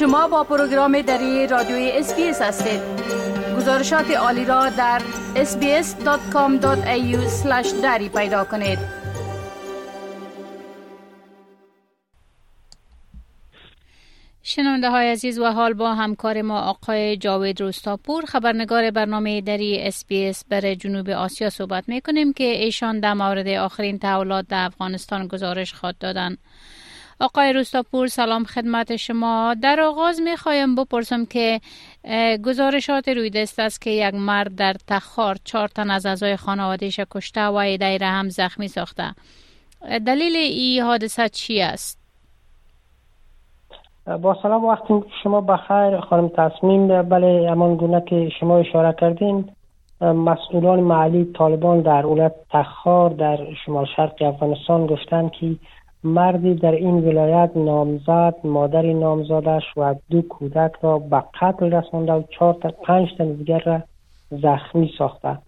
شما با پروگرام دری رادیوی SBS هستید گزارشات عالی را در sbs.com.au دری پیدا کنید شنونده های عزیز و حال با همکار ما آقای جاوید روستاپور خبرنگار برنامه دری SBS بر جنوب آسیا صحبت می کنیم که ایشان در مورد آخرین تحولات در افغانستان گزارش خواهد دادن. آقای روستاپور سلام خدمت شما. در آغاز می خوایم بپرسم که گزارشات روی دست است که یک مرد در تخار چهار تن از اعضای خانوادهش کشته و ایده هم زخمی ساخته. دلیل این حادثه چی است؟ با سلام وقتی شما بخیر خانم تصمیم. بله همان گونه که شما اشاره کردین مسئولان محلی طالبان در اولت تخار در شمال شرق افغانستان گفتند که مردی در این ولایت نامزد مادر نامزادش و دو کودک را به قتل رسانده و چهار تا پنج تن دیگر را زخمی ساخته.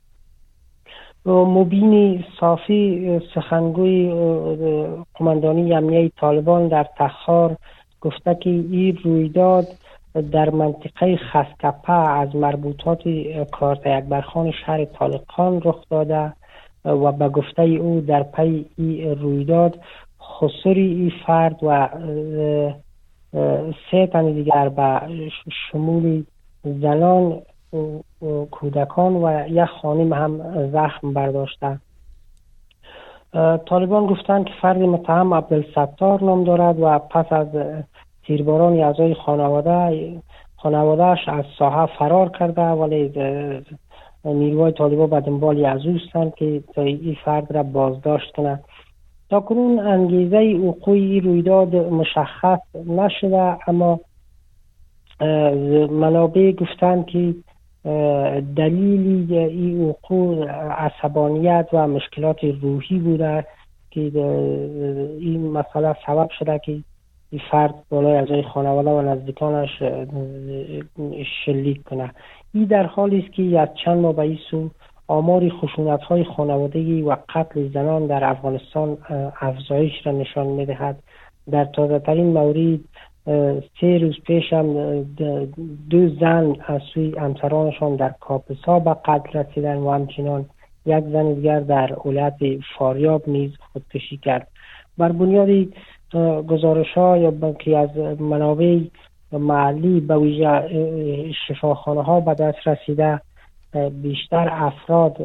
مبین صافی سخنگوی قماندانی امنیه طالبان در تخار گفته که این رویداد در منطقه خسکپه از مربوطات کارت اکبرخان شهر طالقان رخ داده و به گفته او در پی رویداد این فرد و سه تن دیگر به شمول زنان کودکان و یک خانم هم زخم برداشته. طالبان گفتند که فرد متهم عبدالستار نام دارد و پس از تیرباران اعضای خانواده خانوادهش از ساحه فرار کرده ولی نیروهای طالبان به دنبال از که تا این فرد را بازداشت کنند تا کنون انگیزه وقوع رویداد مشخص نشده اما منابع گفتند که دلیلی این وقوع عصبانیت و مشکلات روحی بوده که این مسئله سبب شده که این فرد بالای اعضای خانواده و نزدیکانش شلیک کنه. این در حالی است که از چند ماه به سو آمار خشونت های خانوادگی و قتل زنان در افغانستان افزایش را نشان می دهد در تازه ترین مورد سه روز پیش هم دو زن از سوی همسرانشان در کاپسا به قتل رسیدن و همچنان یک زن دیگر در اولت فاریاب نیز خودکشی کرد. بر بنیاد گزارش ها یا که از منابع محلی به ویژه شفاخانه ها به دست رسیده بیشتر افراد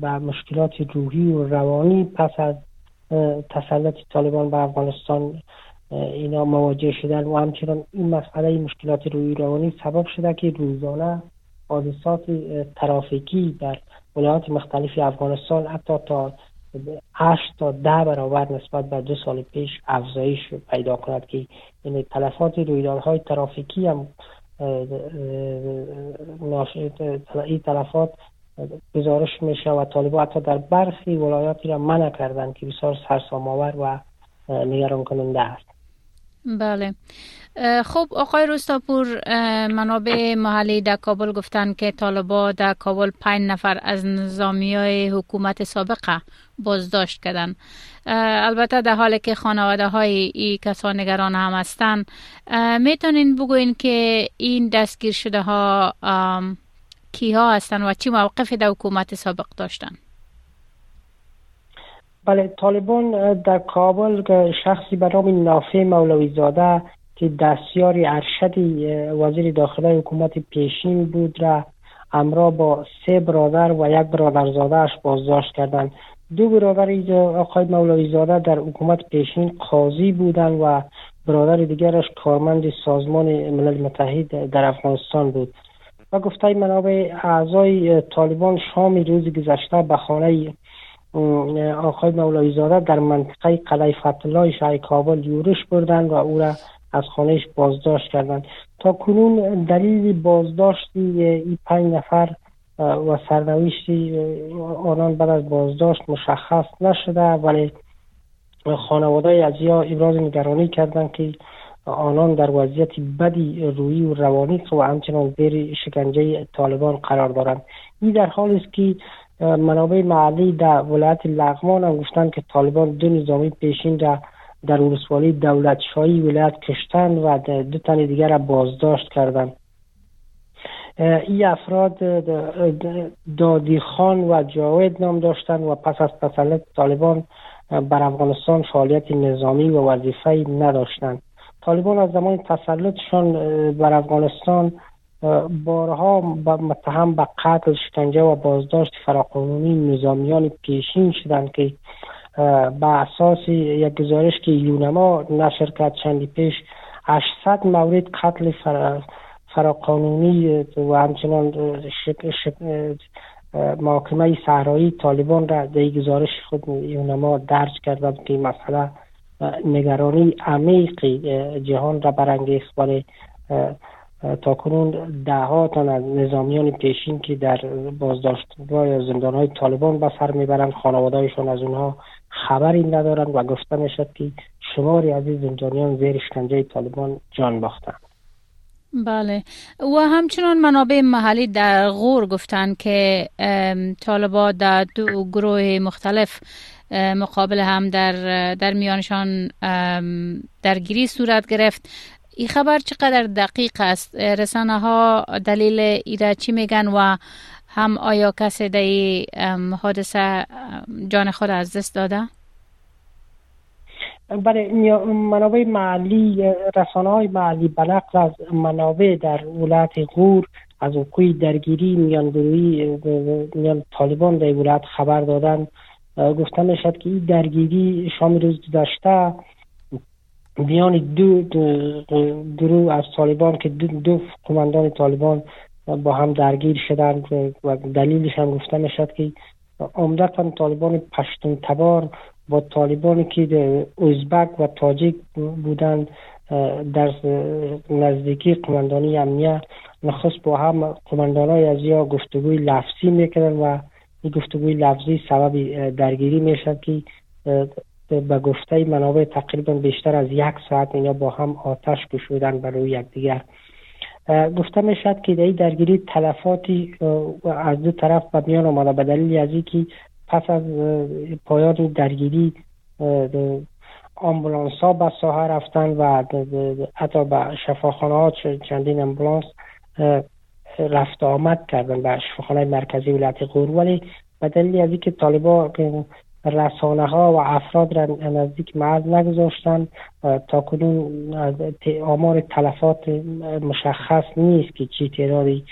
به مشکلات روحی و روانی پس از تسلط طالبان به افغانستان اینا مواجه شدن و همچنان این مسئله مشکلات روحی روانی سبب شده که روزانه حادثات ترافیکی در ولایات مختلف افغانستان حتی تا هشت تا ده برابر نسبت به دو سال پیش افزایش پیدا کند که این تلفات رویدادهای ترافیکی هم این تلفات گزارش میشه و طالبا حتی در برخی ولایاتی را منع کردن که بسیار سرسام آور و نگران کننده است بله خب آقای روستاپور منابع محلی در کابل گفتند که طالبا در کابل پنج نفر از نظامی های حکومت سابقه بازداشت کردن. البته در حالی که خانواده های ای کسان نگران هم هستند می‌تونین بگوین که این دستگیر شده ها کیها هستند و چی موقف در حکومت سابق داشتن؟ بله طالبان در کابل شخصی به نام نافع مولوی زاده که دستیار ارشد وزیر داخله حکومت پیشین بود را امرا با سه برادر و یک برادرزادهش بازداشت کردند. دو برادر آقای مولوی زاده در حکومت پیشین قاضی بودند و برادر دیگرش کارمند سازمان ملل متحد در افغانستان بود. و گفته منابع اعضای طالبان شام روز گذشته به خانه آقای مولوی زاده در منطقه قلعه فتله شهر کابل یورش بردند و او را از خانهش بازداشت کردند. تا کنون دلیل بازداشتی این پنج نفر و سرنوشتی آنان بعد از بازداشت مشخص نشده ولی خانواده یا ابراز نگرانی کردند که آنان در وضعیت بدی روی و روانی و همچنان زیر شکنجه طالبان قرار دارند. این در حال است که منابع محلی در ولایت لغمان هم گفتند که طالبان دو نظامی پیشین را در ولسوالی دولت شاهی ولایت کشتن و دو تن دیگر را بازداشت کردند. این افراد دادی خان و جاوید نام داشتند و پس از تسلط طالبان بر افغانستان فعالیت نظامی و وظیفه نداشتند. طالبان از زمان تسلطشان بر افغانستان بارها متهم به قتل شکنجه و بازداشت فراقانونی نظامیان پیشین شدند که به اساس یک گزارش که یونما نشر کرد چندی پیش 800 مورد قتل فراقانونی و همچنان محاکمه صحرایی طالبان را در گزارش خود یونما درج کردند که مسئله نگرانی عمیق جهان را برانگیخت ولی تا کنون ده ها تن از نظامیان پیشین که در بازداشتگاه یا زندان های طالبان به سر می‌برند خانوادهایشان از اونها خبری ندارند و گفته می‌شد که شماری از این زندانیان زیر شکنجه طالبان جان باختند بله. و همچنان منابع محلی در غور گفتند که طالبا در دو گروه مختلف مقابل هم در در میانشان درگیری صورت گرفت. این خبر چقدر دقیق است؟ رسانه ها دلیل ایرا چی میگن و هم آیا کسی در حادثه جان خود از دست داده؟ بله منابع محلی رسانه های محلی بلق از منابع در ولایت غور از وقوع درگیری میان گروهی میان طالبان در ولایت خبر دادن گفته می‌شد که این درگیری شام روز گذشته میان دو, گروه از طالبان که دو, دو قماندان طالبان با هم درگیر شدند و دلیلش هم گفته می‌شد که عمدتا طالبان پشتون تبار با طالبانی که ازبک و تاجیک بودند در نزدیکی قماندانی امنیه نخست با هم قماندان های از یا گفتگوی لفظی می‌کردن و این گفتگوی لفظی سبب درگیری می‌شد که به گفته منابع تقریبا بیشتر از یک ساعت اینا با هم آتش گشودن برای یکدیگر. گفته می‌شد که در درگیری تلفاتی از دو طرف به میان آمده به دلیل از اینکه پس از پایان درگیری آمبولانس ها به ساحه رفتن و حتی به شفاخانه ها چندین امبولانس رفت آمد کردن به شفاخانه مرکزی ولایت غور ولی به دلیل از اینکه طالبا رسانه ها و افراد را نزدیک محل نگذاشتن تا کنون آمار تلفات مشخص نیست که چی تعدادی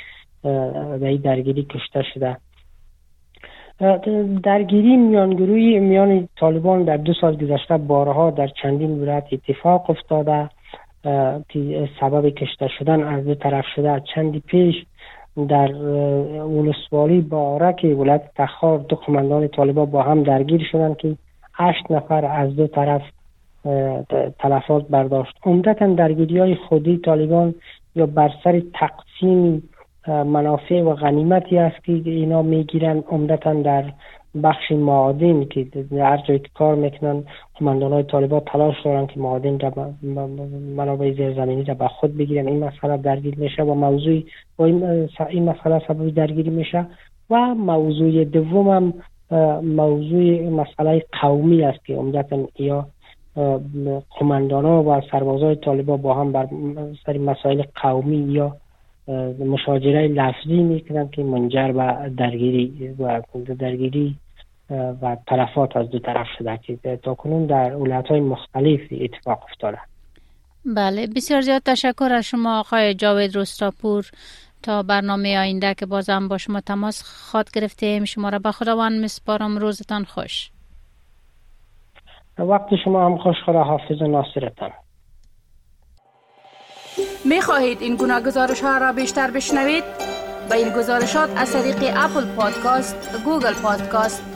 به این درگیری کشته شده. درگیری میانگروی میان طالبان در دو سال گذشته بارها در چندین ولایت اتفاق افتاده. که سبب کشته شدن از دو طرف شده. چندی پیش در ولسوالی بارک ولایت تخار دو قماندان طالبان با هم درگیر شدند که هشت نفر از دو طرف تلفات برداشت. عمدتا درگیری های خودی طالبان یا بر سر تقسیم منافع و غنیمتی است که اینا می‌گیرن. عمدتا در بخش معادن که هر جایی که کار می‌کنن قماندان های طالبان تلاش دارن که معادن را منابع زیرزمینی را به خود بگیرن. این مسئله درگیر میشه و موضوع و این مسئله سبب درگیری میشه. و موضوع دوم هم موضوع مسئله قومی است که عمدتا یا قماندان ها و سربازای طالبان با هم بر سر مسائل قومی یا مشاجره لفظی می‌کنن که منجر به درگیری و درگیری و تلفات از دو طرف شده که تا کنون در اولت های مختلف اتفاق افتاده. بله بسیار زیاد تشکر از شما آقای جاوید رستاپور تا برنامه آینده که بازم با شما تماس خواد گرفتیم. شما را به خداوند مسپارم. روزتان خوش. وقت شما هم خوش. خدا حافظ ناصرتان. می خواهید این گناه گزارش ها را بیشتر بشنوید؟ با این گزارشات از طریق اپل پادکاست، گوگل پادکاست،